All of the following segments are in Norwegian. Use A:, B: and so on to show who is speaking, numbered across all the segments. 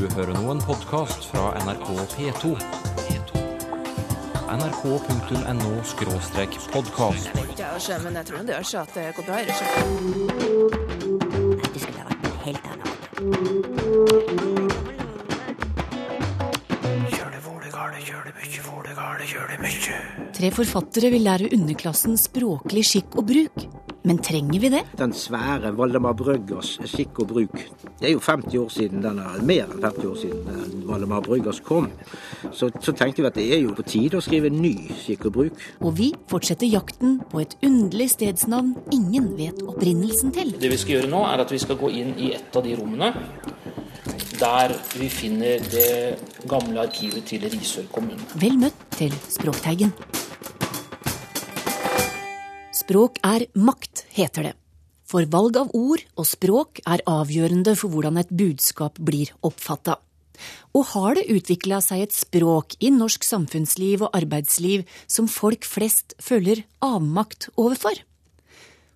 A: Du hører nå en podkast fra NRK P2. nrk.no-podkast.
B: Men jeg tror det gjør seg at det går bra. i det, Nei,
C: Du skulle vært en helt annen.
D: Tre forfattere vil lære underklassen språklig skikk og bruk. Men trenger vi det?
E: Den svære Valdemar Brøggers skikk og bruk. Det er jo 50 år siden den er, mer enn 50 år siden Valdemar Brøggers kom. Så, så tenkte vi at det er jo på tide å skrive ny skikk og bruk.
D: Og vi fortsetter jakten på et underlig stedsnavn ingen vet opprinnelsen til.
F: Det vi skal gjøre nå, er at vi skal gå inn i et av de rommene der vi finner det gamle arkivet til Risør kommune.
D: Vel møtt til Språkteigen. Språk er makt, heter det. For valg av ord og språk er avgjørende for hvordan et budskap blir oppfatta. Og har det utvikla seg et språk i norsk samfunnsliv og arbeidsliv som folk flest føler avmakt overfor?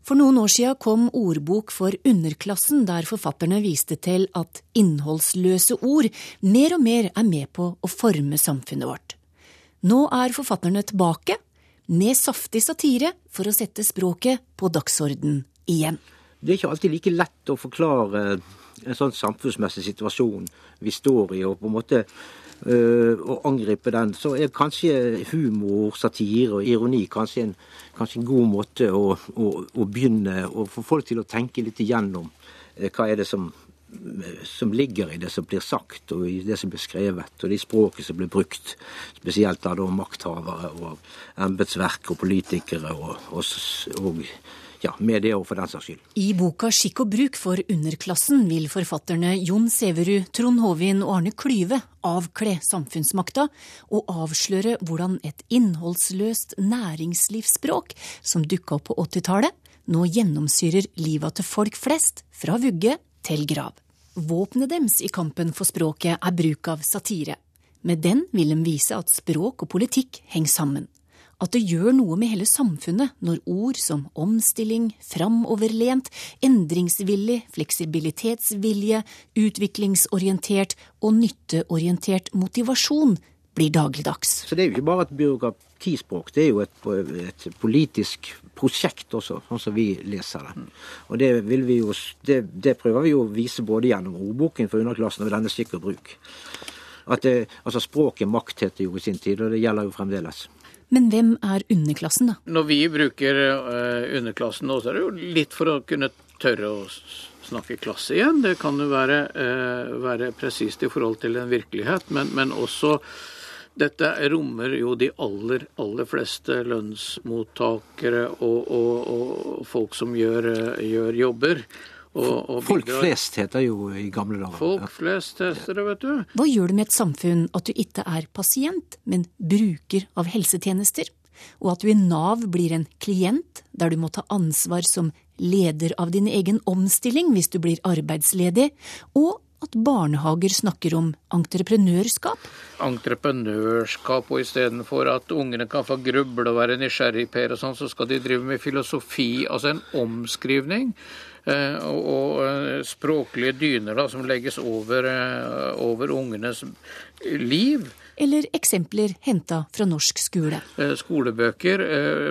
D: For noen år siden kom Ordbok for underklassen, der forfatterne viste til at innholdsløse ord mer og mer er med på å forme samfunnet vårt. Nå er forfatterne tilbake, med saftig satire, for å sette språket på dagsorden igjen.
E: Det er ikke alltid like lett å forklare en sånn samfunnsmessig situasjon vi står i, og på en måte øh, å angripe den. Så er kanskje humor, satire og ironi kanskje en, kanskje en god måte å, å, å begynne å få folk til å tenke litt igjennom eh, hva er det som som ligger i det som blir sagt og i det som blir skrevet, og de språket som blir brukt, spesielt av makthavere og embetsverk og politikere og, og, og ja, medier for den saks skyld.
D: I boka Skikk og bruk for underklassen vil forfatterne Jon Sæverud, Trond Håvin og Arne Klyve avkle samfunnsmakta og avsløre hvordan et innholdsløst næringslivsspråk som dukka opp på 80-tallet, nå gjennomsyrer livet til folk flest, fra vugge til grav. Våpenet deres i kampen for språket er bruk av satire. Med den vil de vise at språk og politikk henger sammen. At det gjør noe med hele samfunnet når ord som omstilling, framoverlent, endringsvillig, fleksibilitetsvilje, utviklingsorientert og nytteorientert motivasjon blir dagligdags.
E: Så det er jo ikke bare et byråkratispråk, det er jo et, et politisk prosjekt også, sånn som vi leser det. Og det, vil vi jo, det, det prøver vi jo å vise både gjennom ordboken for underklassen og denne skikk og bruk. At det, altså Språket makt heter jo i sin tid, og det gjelder jo fremdeles.
D: Men hvem er underklassen, da?
G: Når vi bruker uh, underklassen nå, så er det jo litt for å kunne tørre å snakke klasse igjen. Det kan jo være, uh, være presist i forhold til en virkelighet, men, men også dette rommer jo de aller, aller fleste lønnsmottakere og, og, og folk som gjør, gjør jobber. Og, og
E: Folk flest heter jo i gamle dager.
G: Folk flest heter det, vet du.
D: Hva gjør det med et samfunn at du ikke er pasient, men bruker av helsetjenester? Og at du i Nav blir en klient, der du må ta ansvar som leder av din egen omstilling hvis du blir arbeidsledig, og at barnehager snakker om entreprenørskap?
G: Entreprenørskap, og istedenfor at ungene kan få gruble og være nysgjerrig, Per, og sånn, så skal de drive med filosofi, altså en omskrivning. Eh, og, og språklige dyner da, som legges over, eh, over ungenes liv
D: eller eksempler henta fra norsk skole.
G: Skolebøker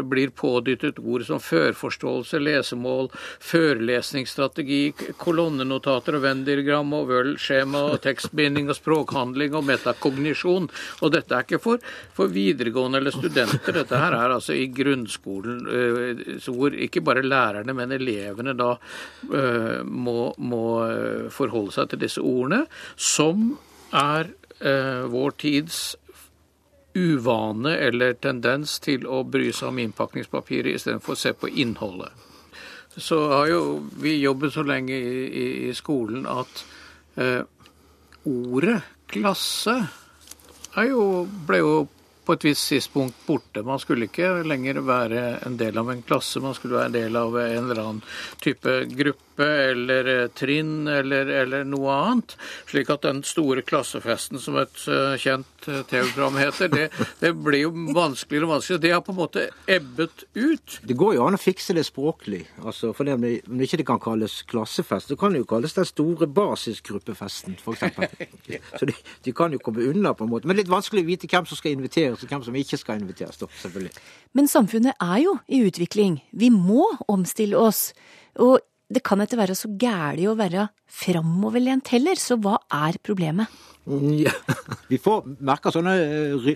G: blir pådyttet ord som førforståelse, lesemål, førelesningsstrategi, kolonnenotater og Venn-diagram og Wøl-skjema og tekstbinding og språkhandling og metakognisjon. Og dette er ikke for, for videregående eller studenter, dette her er altså i grunnskolen hvor ikke bare lærerne, men elevene da må, må forholde seg til disse ordene, som er eh, vår tids uvane eller tendens til å bry seg om innpakningspapiret istedenfor å se på innholdet. Så har jo vi jobbet så lenge i, i, i skolen at eh, ordet klasse jo, ble jo på et visst tidspunkt borte. Man skulle ikke lenger være en del av en klasse, man skulle være en del av en eller annen type gruppe gruppe eller eh, trinn eller, eller, noe annet. Slik at den store klassefesten som et uh, kjent uh, TV-program heter, det, det, blir jo vanskeligere og vanskeligere. Det har på en måte ebbet ut.
E: Det går jo an å fikse det språklig. Altså, for det, Om ikke kan kalles klassefest, så kan det jo kalles den store basisgruppefesten, f.eks. så de, de, kan jo komme unna på en måte. Men litt vanskelig å vite hvem som skal inviteres, og hvem som ikke skal inviteres. Da, selvfølgelig.
D: Men samfunnet er jo i utvikling. Vi må omstille oss. Og det kan ikke være så gæli å være framoverlent heller, så hva er problemet?
E: Ja, vi får merke sånne eh,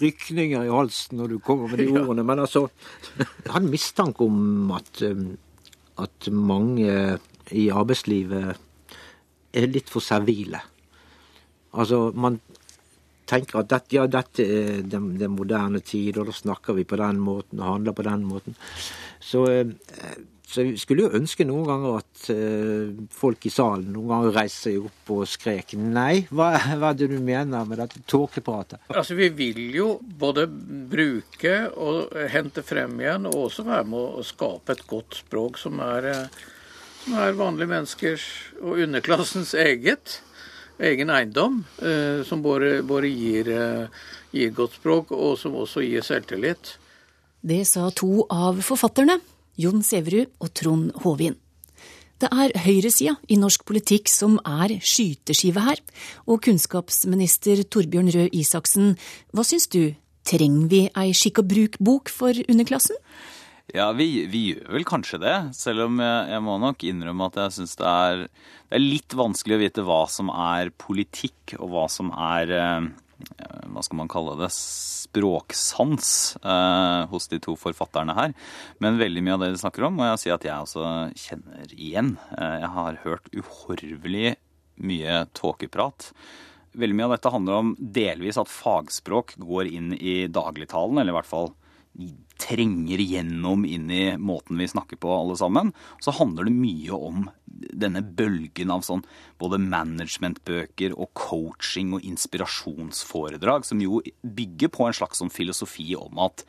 E: rykninger i halsen når du kommer med de ordene, men altså Jeg har en mistanke om at, eh, at mange i arbeidslivet er litt for servile. Altså, man tenker at dette, ja, dette er den, den moderne tid, og da snakker vi på den måten og handler på den måten. Så eh, så jeg skulle jo ønske noen ganger at uh, folk i salen noen ganger reiste seg opp og skrek nei. Hva, hva er det du mener med dette tåkepratet?
G: Altså, Vi vil jo både bruke og hente frem igjen, og også være med å skape et godt språk som er, eh, som er vanlige menneskers og underklassens eget. Egen eiendom, uh, som både, både gir, uh, gir godt språk, og som også gir selvtillit.
D: Det sa to av forfatterne. Jon Sæverud og Trond Håvin. Det er høyresida i norsk politikk som er skyteskive her. Og kunnskapsminister Torbjørn Røe Isaksen, hva syns du? Trenger vi ei skikk og bruk-bok for underklassen?
H: Ja, vi, vi, gjør vel kanskje det. Selv om jeg, jeg må nok innrømme at jeg syns det, det, er litt vanskelig å vite hva som er politikk, og hva som er eh, hva skal man kalle det, språksans eh, hos de to forfatterne her. Men veldig mye av det de snakker om, må jeg si at jeg også kjenner igjen. Eh, jeg har hørt uhorvelig mye tåkeprat. Veldig mye av dette handler om delvis at fagspråk går inn i dagligtalen, eller i hvert fall trenger gjennom inn i måten vi snakker på, alle sammen. Så handler det mye om denne bølgen av sånn både managementbøker og coaching og inspirasjonsforedrag, som jo bygger på en slags sånn filosofi om at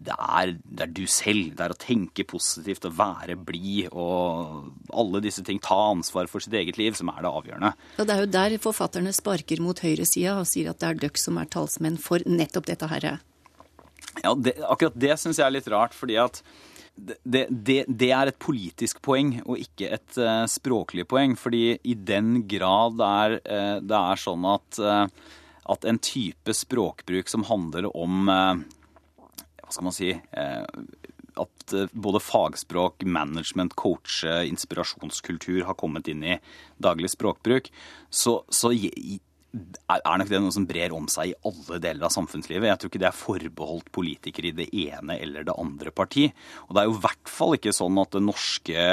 H: det er, det er, du selv. Det er å tenke positivt og være blid og alle disse ting. Ta ansvar for sitt eget liv, som er det avgjørende.
D: Ja, Det er jo der forfatterne sparker mot høyresida og sier at det er dere som er talsmenn for nettopp dette herre.
H: Ja, det, Akkurat det syns jeg er litt rart, fordi at det, det, det, er et politisk poeng og ikke et uh, språklig poeng. Fordi i den grad det er, uh, det er sånn at, uh, at, en type språkbruk som handler om Hva skal man si At både fagspråk, management, coache, inspirasjonskultur har kommet inn i daglig språkbruk, så, så er nok det noe som brer om seg i alle deler av samfunnslivet. Jeg tror ikke det er forbeholdt politikere i det ene eller det andre parti. Og det er jo i hvert fall ikke sånn at det norske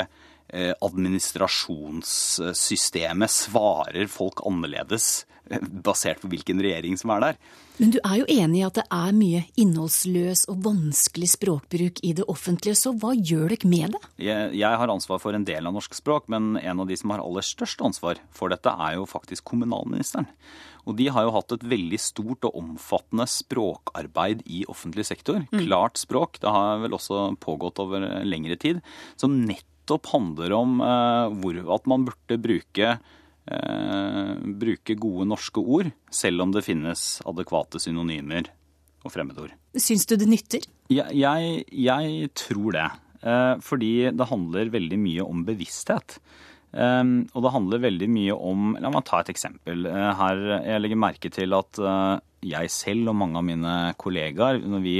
H: administrasjonssystemet svarer folk annerledes eh, basert på hvilken regjering som er der.
D: Men du er jo enig i at det er mye innholdsløs og vanskelig språkbruk i det offentlige, så hva gjør dere med det?
H: Jeg, jeg, har ansvar for en del av norsk språk, men en av de som har aller størst ansvar for dette, er jo faktisk kommunalministeren. Og de har jo hatt et veldig stort og omfattende språkarbeid i offentlig sektor. Mm. Klart språk. Det har vel også pågått over lengre tid. Som nettopp handler om uh, hvor, at man burde bruke eh, bruke gode norske ord, selv om det finnes adekvate synonymer og fremmedord.
D: Syns du det nytter?
H: Jeg, jeg, jeg tror det. Eh, fordi det handler veldig mye om bevissthet. Um, og det handler veldig mye om La meg ta et eksempel. Her, jeg legger merke til at jeg selv og mange av mine kollegaer, når vi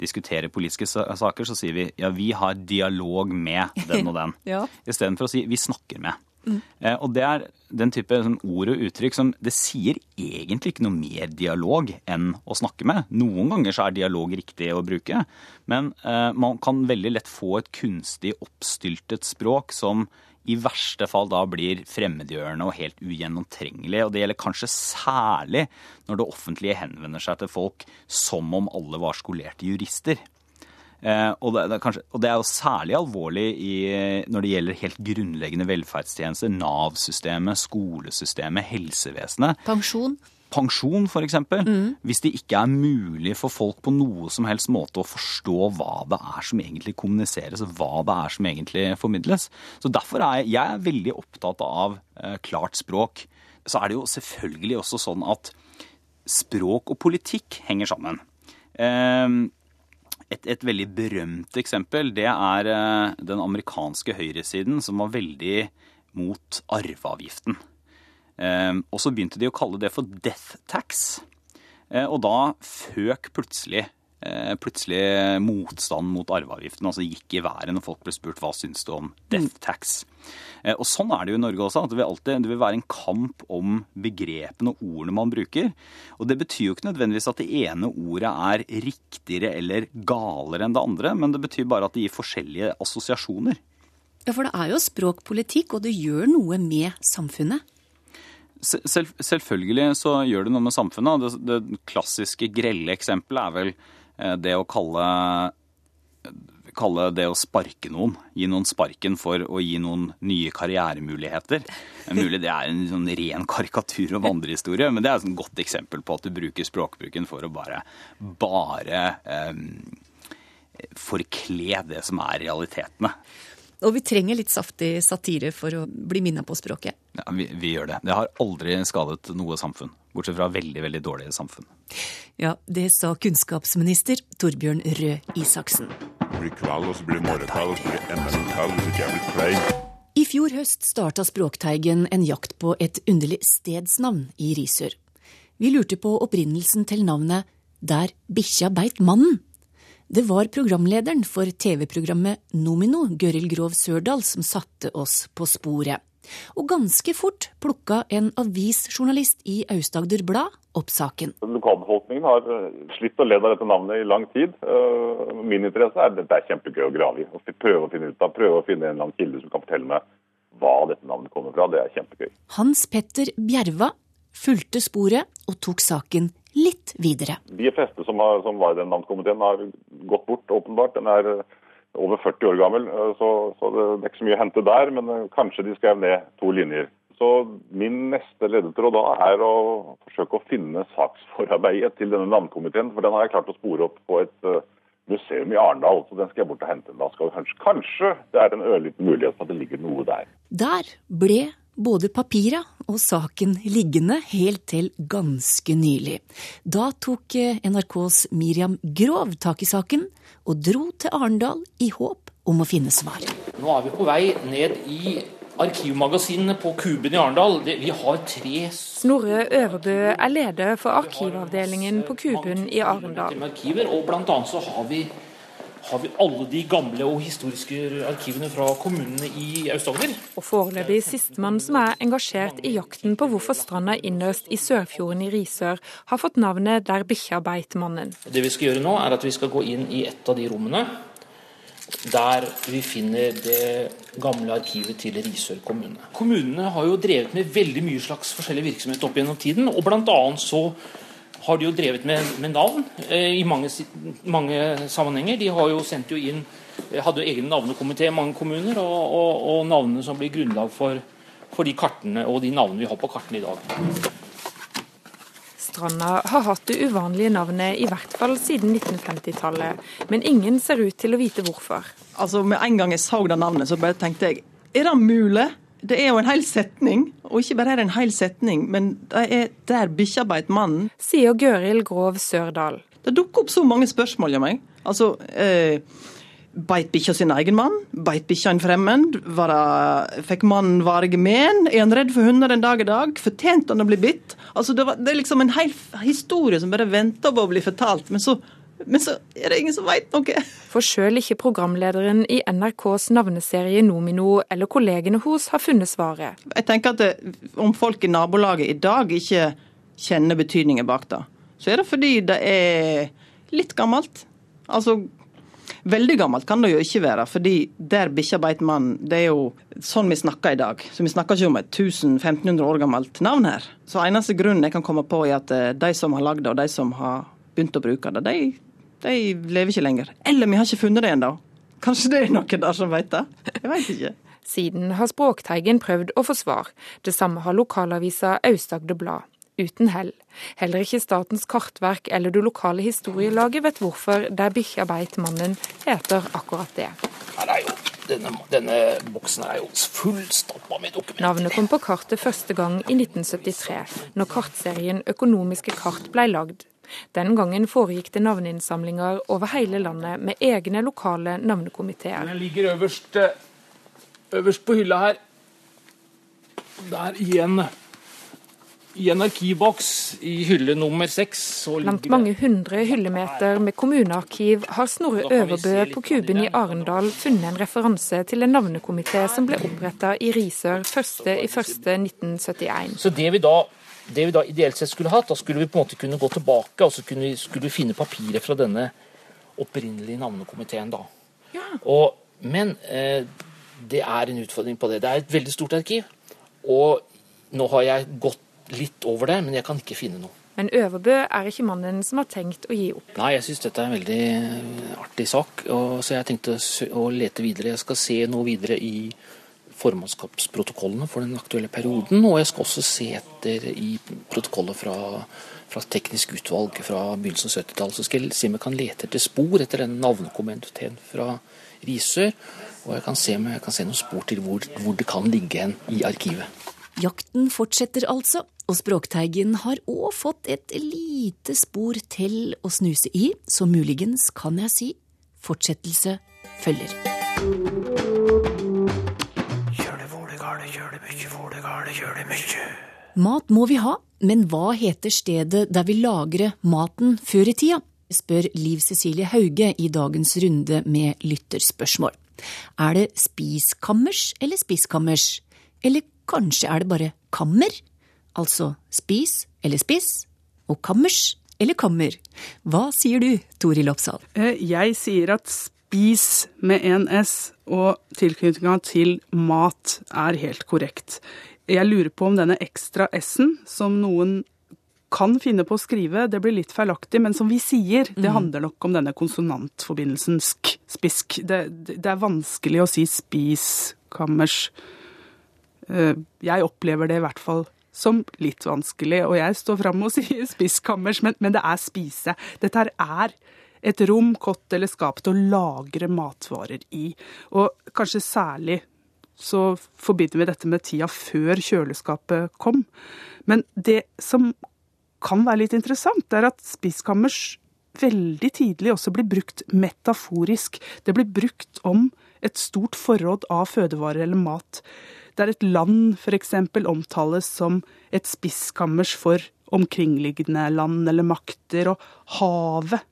H: diskuterer politiske saker, så sier vi ja, vi har dialog med den og den. ja. Istedenfor å si vi snakker med. Mm. og det er den type sånn, ord og uttrykk som Det sier egentlig ikke noe mer dialog enn å snakke med. Noen ganger så er dialog riktig å bruke, men eh, man kan veldig lett få et kunstig oppstyltet språk som i verste fall da blir fremmedgjørende og helt ugjennomtrengelig. Og det gjelder kanskje særlig når det offentlige henvender seg til folk som om alle var skolerte jurister. Eh, og, det, det kanskje, og, det, er jo særlig alvorlig i, når det gjelder helt grunnleggende velferdstjenester. Nav-systemet, skolesystemet, helsevesenet.
D: Pensjon?
H: Pensjon f.eks. Mm. Hvis det ikke er mulig for folk på noe som helst måte å forstå hva det er som egentlig kommuniseres, hva det er som egentlig formidles. Så Derfor er jeg, jeg er veldig opptatt av eh, klart språk. Så er det jo selvfølgelig også sånn at språk og politikk henger sammen. Eh, et, et, veldig berømt eksempel det er eh, den amerikanske høyresiden som var veldig mot arveavgiften. Ehm, og så begynte de å kalle det for death tax. Eh, og da føk plutselig, eh, plutselig motstanden mot arveavgiften altså gikk i været når folk ble spurt hva syns du om death mm. tax. Eh, og sånn er det jo i Norge også. at det vil, alltid, det vil være en kamp om begrepene og ordene man bruker. Og det betyr jo ikke nødvendigvis at det ene ordet er riktigere eller galere enn det andre, men det betyr bare at det gir forskjellige assosiasjoner.
D: Ja, for det er jo språkpolitikk, og det gjør noe med samfunnet.
H: Selv, selvfølgelig så gjør det noe med samfunnet. Det, det klassiske grelle eksempelet er vel eh, det å kalle, kalle det å sparke noen. Gi noen sparken for å gi noen nye karrieremuligheter. Er mulig det er en sånn ren karikatur og vandrehistorie, men det er et sånn godt eksempel på at du bruker språkbruken for å bare, bare um, forkle det som er realitetene.
D: Og vi trenger litt saftig satire for å bli minna på språket.
H: Ja, vi, vi, gjør det. Det har aldri skadet noe samfunn. Bortsett fra veldig, veldig dårlige samfunn.
D: Ja, det sa kunnskapsminister Torbjørn Røe Isaksen.
I: Det blir kveld, og så blir det morgenkveld, og så blir det enda en kveld, og så blir det klein.
D: I fjor høst starta Språkteigen en jakt på et underlig stedsnavn i Risør. Vi lurte på opprinnelsen til navnet Der bikkja beit mannen. Det var programlederen for TV-programmet Nomino, Gøril Grov Sørdal, som satte oss på sporet. Og ganske fort plukka en avisjournalist i Aust-Agder Blad opp saken.
J: Lokalbefolkningen har eh, slitt å lede av dette navnet i lang tid. Eh, min interesse er at dette er kjempegøy å grave i. og Prøve å finne ut av, prøve å finne en eller annen kilde som kan fortelle meg hva dette navnet kommer fra. Det er kjempegøy.
D: Hans Petter Bjerva fulgte sporet og tok saken litt videre.
J: De fleste som, har, som var i den navnkomiteen har gått bort, åpenbart. Den er eh, over 40 år gammel, eh, så, så det, er ikke så mye å hente der. Men eh, kanskje de skrev ned to linjer. Så min neste ledetråd da er å forsøke å finne saksforarbeidet til denne navnkomiteen. For den har jeg klart å spore opp på et museum i Arendal, så den skal jeg bort og hente. Da skal kanskje, kanskje det er en ørliten mulighet for at det ligger noe der.
D: Der ble både papira og saken liggende helt til ganske nylig. Da tok eh, NRKs Miriam Grov tak i saken og dro til Arendal i håp om å finne svar.
F: Nå er vi på vei ned i arkivmagasinene på Kuben i Arendal. Vi har tre
K: Snorre Øverbø er leder for arkivavdelingen på Kuben i Arendal.
F: Og blant annet så har vi har vi alle de gamle og historiske arkivene fra kommunene i Aust-Agder.
K: Og foreløpig sistemann som er engasjert i jakten på hvorfor stranda innerst i Sørfjorden i Risør har fått navnet Der bikkja beit mannen.
F: Det vi skal gjøre nå, er at vi skal gå inn i et av de rommene der vi finner det gamle arkivet til Risør kommune. Kommunene har jo drevet med veldig mye slags forskjellig virksomhet opp gjennom tiden, og blant annet så har de jo drevet med, med navn eh, i mange, mange, sammenhenger. De har jo sendt jo inn eh, hadde jo egen navnekomité i mange kommuner, og, og, og, navnene som blir grunnlag for, for de kartene og de navnene vi har på kartene i dag.
K: Stranda har hatt det uvanlige navnet i hvert fall siden 1950-tallet, men ingen ser ut til å vite hvorfor.
L: Altså, Med en gang jeg så det navnet, så bare tenkte jeg er det mulig? Det er jo en hel setning, og ikke bare er det en hel setning, men det er der bikkja beit mannen.
K: Sier Gøril Grov Sørdal.
L: Det dukker opp så mange spørsmål om meg. Altså, eh, Beit bikkja sin egen mann? Beit bikkja en fremmed? Det, fikk mannen varige men? Er han redd for hunder en dag i dag? Fortjente han å bli bitt? Altså, det, var, det, er liksom en hel historie som bare venter på å bli fortalt. Men så men så er det ingen som veit noe.
K: For sjøl ikke programlederen i NRKs navneserie Nomino eller kollegene hos har funnet svaret.
L: Jeg tenker at det, Om folk i nabolaget i dag ikke kjenner betydningen bak det, så er det fordi det er litt gammelt. Altså, Veldig gammelt kan det jo ikke være, fordi der bikkja beit mann, det er jo sånn vi snakker i dag. Så vi snakker ikke om et 1500 år gammelt navn her. Så eneste grunnen jeg kan komme på er at eh, de som har lagd det, og de som har begynt å bruke det, de de lever ikke lenger. Eller vi har ikke funnet det ennå. Kanskje det er noen der som vet det? Jeg veit ikke.
K: Siden har Språkteigen prøvd å få svar. Det samme har lokalavisa Aust-Agder Blad. uten hell. Heller ikke Statens kartverk eller det lokale historielaget vet hvorfor Der bikkja beit mannen heter akkurat det.
F: Her er jo, denne, denne boksen er jo fullstappa med dokumenter.
K: Navnet kom på kartet første gang i 1973, når kartserien Økonomiske kart ble lagd. Den gangen foregikk det navneinnsamlinger over hele landet med egne lokale navnekomiteer.
F: Den ligger øverst, eh, øverst på hylla her. Der i en, i en arkivboks i hylle nummer seks.
K: Blant mange hundre hyllemeter med kommunearkiv har Snorre Øverbø på Kuben i Arendal funnet en referanse til en navnekomité som ble oppretta i Risør 1.1.1971.
F: Så det vi, da, det vi da ideelt sett skulle hatt, da skulle vi på en måte kunne gå tilbake og så kunne vi, skulle vi finne papiret fra denne opprinnelige navnekomiteen. da. Og, men eh, det er en utfordring på det. Det er et veldig stort arkiv. Og nå har jeg gått litt over det, men jeg kan ikke finne noe.
K: Men Øverbø er ikke mannen som har tenkt å gi opp.
F: Nei, jeg syns dette er en veldig eh, artig sak, og, så jeg tenkte å lete videre. Jeg skal se noe videre i formannskapsprotokollene for den aktuelle perioden, og jeg skal også se etter i protokollet fra, fra teknisk utvalg fra begynnelsen av 70-tallet. Så skal jeg se om jeg kan lete etter spor etter den navnekomiteen fra Risør, og jeg kan se om jeg kan se noen spor til hvor, hvor det kan ligge hen i arkivet.
D: Jakten fortsetter altså, og Språkteigen har òg fått et lite spor til å snuse i, så muligens kan jeg si fortsettelse følger. Mat må vi ha, men hva heter stedet der vi lagrer maten før i tida? spør Liv Cecilie Hauge i dagens runde med lytterspørsmål. Er det spiskammers eller spiskammers? Eller kanskje er det bare kammer? Altså spis eller spiss, og kammers eller kammer. Hva sier du, Toril Oppsal?
M: Eh, Jeg sier at spis med en S og tilknytninga til mat er helt korrekt. Jeg lurer på om denne ekstra S-en som noen kan finne på å skrive, det blir litt feilaktig, men som vi sier, det handler nok om denne konsonantforbindelsen sk, spisk. Det, det det er vanskelig å si spiskammers. Eh, Jeg opplever det i hvert fall som litt vanskelig, og jeg står fram og sier spiskammers, men, men det er spise. Dette her er et rom, kott eller skap til å lagre matvarer i. Og kanskje særlig så forbinder vi dette med tida før kjøleskapet kom. Men det som kan være litt interessant, er at spiskammers veldig tidlig også blir brukt metaforisk. Det blir brukt om et stort forråd av fødevarer eller mat. Der et land f.eks. omtales som et spiskammers for omkringliggende land eller makter, og havet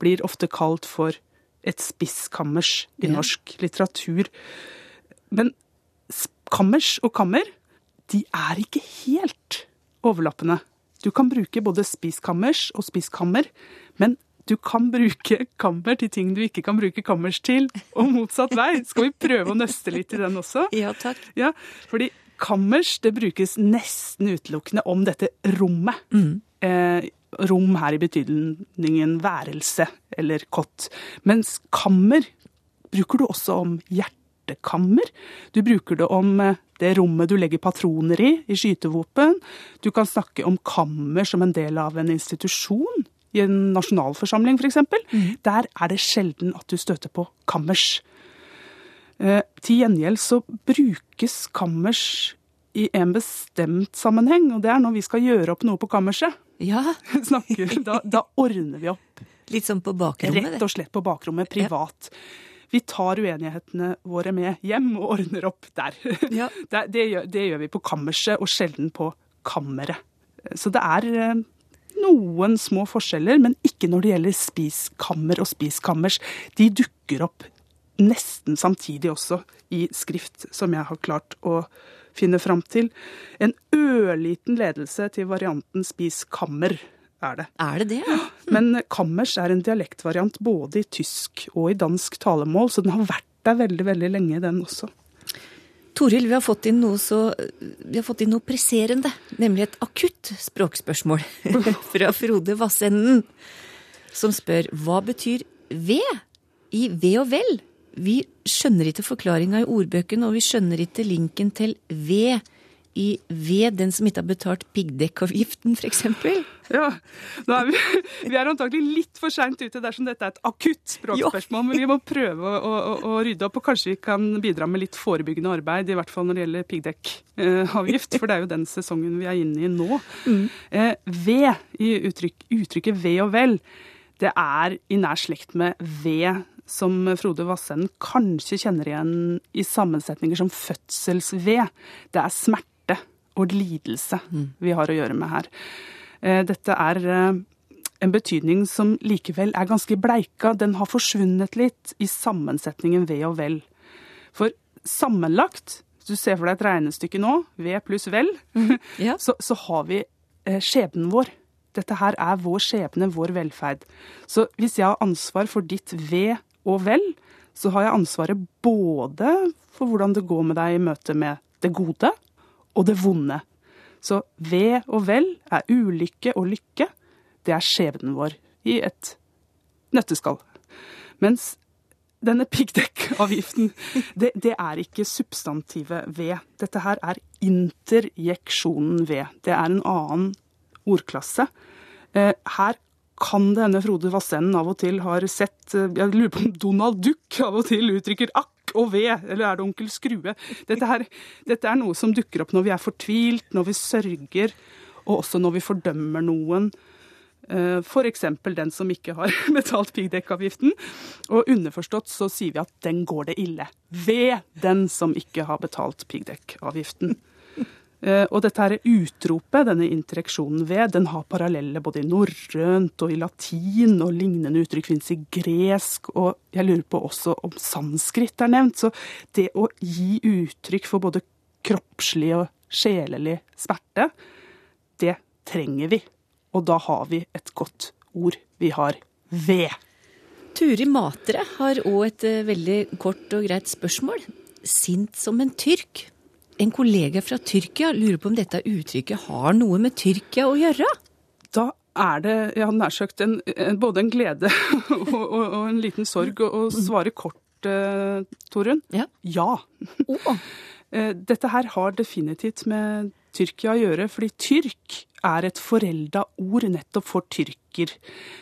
M: blir ofte kalt for et spisskammers i norsk litteratur. Men kammers og kammer, de er ikke helt overlappende. Du kan bruke både spiskammers og spiskammer, men du kan bruke kammer til ting du ikke kan bruke kammers til, og motsatt vei. Skal vi prøve å nøste litt i den også?
D: Ja, takk.
M: Ja, fordi kammers det brukes nesten utelukkende om dette rommet. Eh, rom her i betydningen værelse eller kott. Mens kammer bruker du også om hjertekammer. Du bruker det om eh, det rommet du legger patroner i, i skytevåpen. Du kan snakke om kammer som en del av en institusjon. I en nasjonalforsamling, f.eks. Der er det sjelden at du støter på kammers. Eh, til gjengjeld så brukes kammers i en bestemt sammenheng, og det er når vi skal gjøre opp noe på kammerset.
D: Ja.
M: Snakker, da, da ordner vi opp.
D: Litt sånn på bakrommet?
M: Rett og slett på bakrommet, privat. Vi tar uenighetene våre med hjem og ordner opp der. Det, det, gjør, det gjør vi på kammerset, og sjelden på kammeret. Så det er eh, noen små forskjeller, men ikke når det gjelder spiskammer og spiskammers. De dukker opp nesten samtidig også i skrift, som jeg har klart å finne fram til. En ørliten ledelse til varianten spiskammer er det.
D: Er det det?
M: Men kammers er en dialektvariant både i tysk og i dansk talemål, så den har vært der veldig, veldig lenge, den også.
D: Toril, vi har fått inn noe så Vi har fått inn noe presserende, nemlig et akutt språkspørsmål fra Frode Vassenden, som spør hva betyr ved i ve og vel? Vi skjønner ikke forklaringa i ordbøkene, og vi skjønner ikke linken til ved i ved den som ikke har betalt piggdekkavgiften, f.eks.?
M: Ja, er vi, vi er antakelig litt for seint ute dersom dette er et akutt språkspørsmål. Men vi må prøve å, å, å, rydde opp, og kanskje vi kan bidra med litt forebyggende arbeid. I hvert fall når det gjelder piggdekkavgift, for det er jo den sesongen vi er inne i nå. Mm. Eh, ved i uttrykk, uttrykket ved og vel, det er i nær slekt med ved som Frode Vassenden kanskje kjenner igjen i sammensetninger som fødselsved. Det er smerte og lidelse mm. vi har å gjøre med her. Eh, dette er eh, en betydning som likevel er ganske bleika. Den har forsvunnet litt i sammensetningen ved og vel. For sammenlagt, hvis du ser for deg et regnestykke nå, ved pluss vel, mm. ja. så, så, har vi eh, skjebnen vår. Dette her er vår skjebne, vår velferd. Så hvis jeg har ansvar for ditt ved og vel, så har jeg ansvaret både for hvordan det går med deg i møte med det gode og det vonde. Så ved og vel er ulykke og lykke. Det er skjebnen vår i et nøtteskall. Mens denne piggdekkavgiften, det, det, er ikke substantivet ved. Dette her er interjeksjonen ved. Det er en annen ordklasse. Eh, her kan det hende Frode Vassenden av og til har sett eh, Jeg lurer på om Donald Duck av og til uttrykker 'akk' og 'ved', eller er det onkel Skrue? Dette, her, dette er noe som dukker opp når vi er fortvilt, når vi sørger, og også når vi fordømmer noen. Eh, F.eks. den som ikke har betalt piggdekkavgiften. Og underforstått så sier vi at den går det ille. Ved den som ikke har betalt piggdekkavgiften. Eh, og dette her utropet, denne interaksjonen ved, den har paralleller både i norrønt og i latin, og lignende uttrykk finnes i gresk, og jeg lurer på også om sanskrit er nevnt. Så det å gi uttrykk for både kroppslig og sjelelig smerte, det trenger vi. Og da har vi et godt ord. Vi har ved.
D: Turi Matre har òg et eh, veldig kort og greit spørsmål. Sint som en tyrk. En kollega fra Tyrkia lurer på om dette uttrykket har noe med Tyrkia å gjøre?
M: Da er det jeg hadde nær sagt en, både en glede og, og, og, en liten sorg å, svare kort, uh, Torunn. Ja. ja. Oh. Dette her har definitivt med Tyrkia å gjøre, fordi tyrk er et forelda ord nettopp for tyrker.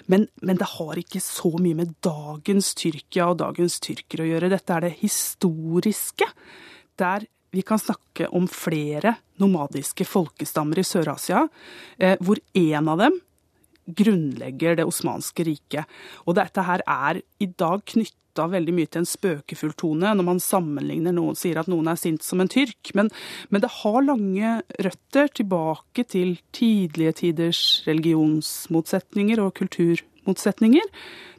M: Men, men, det har ikke så mye med dagens Tyrkia og dagens tyrker å gjøre. Dette er det historiske. Der vi kan snakke om flere nomadiske folkestammer i Sør-Asia, eh, hvor én av dem grunnlegger det osmanske riket. Og dette her er i dag knytta veldig mye til en spøkefull tone når man sammenligner noen, sier at noen er sint som en tyrk. Men, men det har lange røtter tilbake til tidlige tiders religionsmotsetninger og kulturmotsetninger,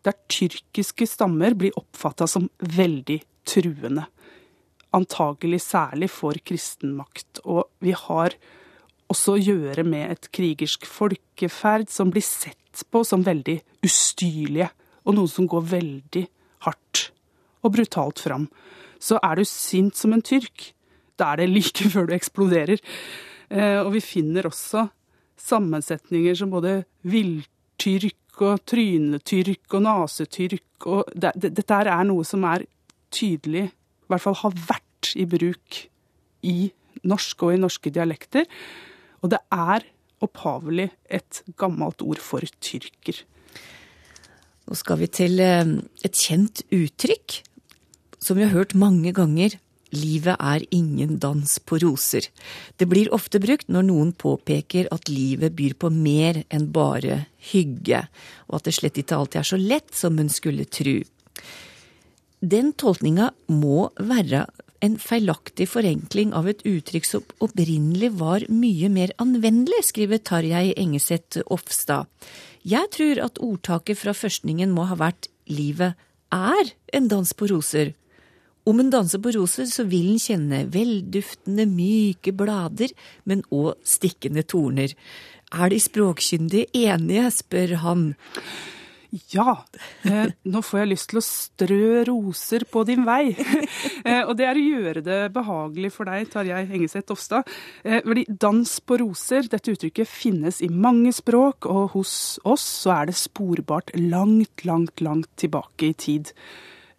M: der tyrkiske stammer blir oppfatta som veldig truende antagelig særlig for kristen makt. Og vi har også å gjøre med et krigersk folkeferd som blir sett på som veldig ustyrlige, og noen som går veldig hardt og brutalt fram. Så er du sint som en tyrk, da er det like før du eksploderer. Eh, og vi finner også sammensetninger som både villtyrk og trynetyrk og nasetyrk. Og det, det, dette er noe som er tydelig i hvert fall har vært i bruk i norsk og i norske dialekter. Og det er opphavelig et gammelt ord for tyrker.
D: Nå skal vi til eh, et kjent uttrykk som vi har hørt mange ganger. Livet er ingen dans på roser. Det blir ofte brukt når noen påpeker at livet byr på mer enn bare hygge, og at det slett ikke alltid er så lett som hun skulle tru. Den tolkninga må være en feilaktig forenkling av et uttrykk som opprinnelig var mye mer anvendelig, skriver Tarjei Engeseth Ofstad. Jeg tror at ordtaket fra førstningen må ha vært livet er en dans på roser. Om en danser på roser, så vil en kjenne velduftende, myke blader, men òg stikkende torner. Er de språkkyndige enige, spør han.
M: Ja, eh, nå får jeg lyst til å strø roser på din vei. eh, og det er å gjøre det behagelig for deg, Tarjei Engeseth Ofstad. Eh, fordi dans på roser, dette uttrykket finnes i mange språk, og hos oss så er det sporbart langt, langt, langt tilbake i tid.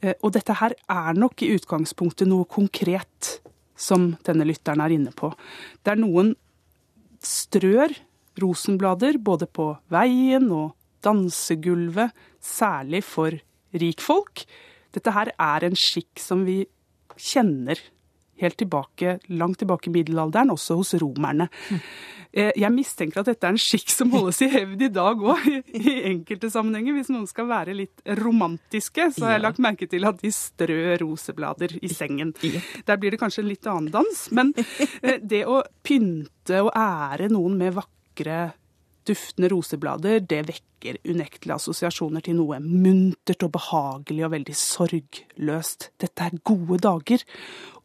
M: Eh, og dette her er nok i utgangspunktet noe konkret som denne lytteren er inne på. Der noen strør rosenblader både på veien og dansegulvet, særlig for rikfolk. Dette her er en skikk som vi kjenner helt tilbake, langt tilbake i middelalderen, også hos romerne. Eh, Jeg mistenker at dette er en skikk som holdes i hevd i dag òg, i enkelte sammenhenger. Hvis noen skal være litt romantiske, så har jeg lagt merke til at de strør roseblader i sengen. Der blir det kanskje en litt annen dans, men eh, det å pynte og ære noen med vakre duftende roseblader, det vekker unektelig assosiasjoner til noe muntert og behagelig og veldig sorgløst. Dette er gode dager,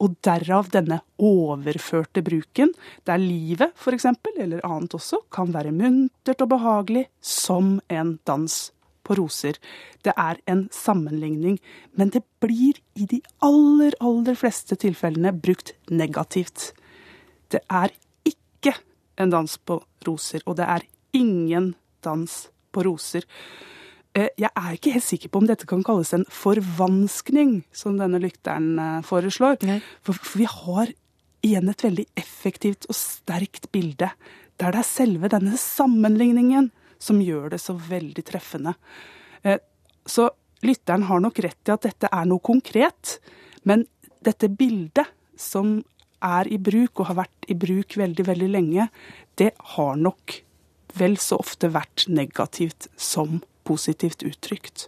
M: og derav denne overførte bruken, der livet eksempel, eller annet også, kan være muntert og behagelig som en dans på roser. Det er en sammenligning, men det blir i de aller, aller fleste tilfellene brukt negativt. Det er ikke en dans på roser, og det er ingen dans på roser. Eh, Jeg er ikke helt sikker på om dette kan kalles en forvanskning, som denne lytteren eh, foreslår. For, for vi har igjen et veldig effektivt og sterkt bilde, der det er selve denne sammenligningen som gjør det så veldig treffende. Eh, Så lytteren har nok rett i at dette er noe konkret, men dette bildet som er i bruk, og har vært i bruk veldig, veldig lenge, det har nok vel så ofte vært negativt som positivt uttrykt.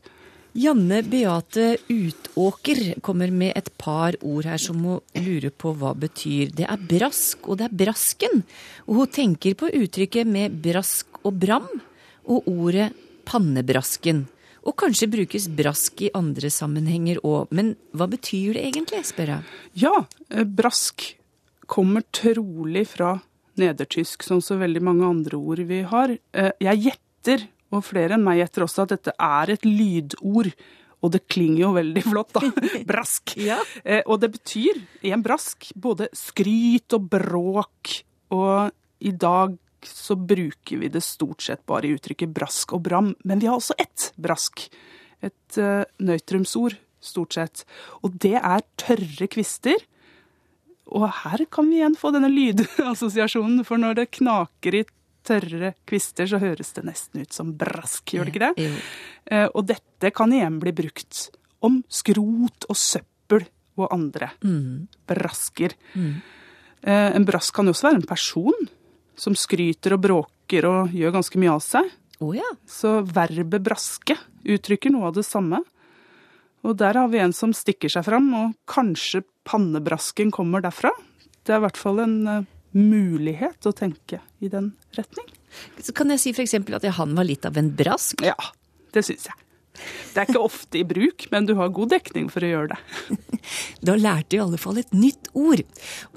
D: Janne Beate Utåker kommer med et par ord her som hun lurer på hva betyr. Det er brask, og det er brasken. Og hun tenker på uttrykket med brask og bram, og ordet pannebrasken. Og kanskje brukes brask i andre sammenhenger òg, men hva betyr det egentlig, spør jeg.
M: Ja, eh, brask kommer trolig fra nedertysk, som så veldig mange andre ord vi har. Eh, Jeg gjetter, og flere enn meg gjetter også, at dette er et lydord. Og det klinger jo veldig flott, da. Brask. ja. Og det betyr, i en brask, både skryt og bråk. Og i dag så bruker vi det stort sett bare i uttrykket brask og bram. Men vi har også ett brask. Et uh, nøytrumsord, stort sett. Og det er tørre kvister. Og her kan vi igjen få denne lydassosiasjonen, for når det knaker i tørre kvister, så høres det nesten ut som brask, gjør det ikke det? Eh, Og dette kan igjen bli brukt om skrot og søppel og andre brasker. Eh, En brask kan jo også være en person som skryter og bråker og gjør ganske mye av seg. Så verbet braske uttrykker noe av det samme. Og der har vi en som stikker seg fram, og kanskje pannebrasken kommer derfra. Det er i hvert fall en eh, mulighet å tenke i den retning.
D: Så kan jeg si f.eks. at han var litt av en brask?
M: Ja, det syns jeg. Det er ikke ofte i bruk, men du har god dekning for å gjøre det.
D: Da lærte du i alle fall et nytt ord.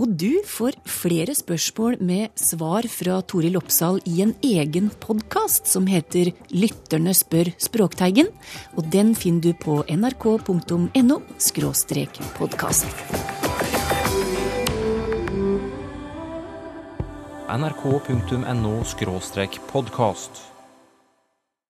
D: Og du får flere spørsmål med svar fra Toril Oppsal i en egen podkast som heter Lytterne spør Språkteigen. Og den finner du på nrk.no podkast.
A: nrk.no podkast.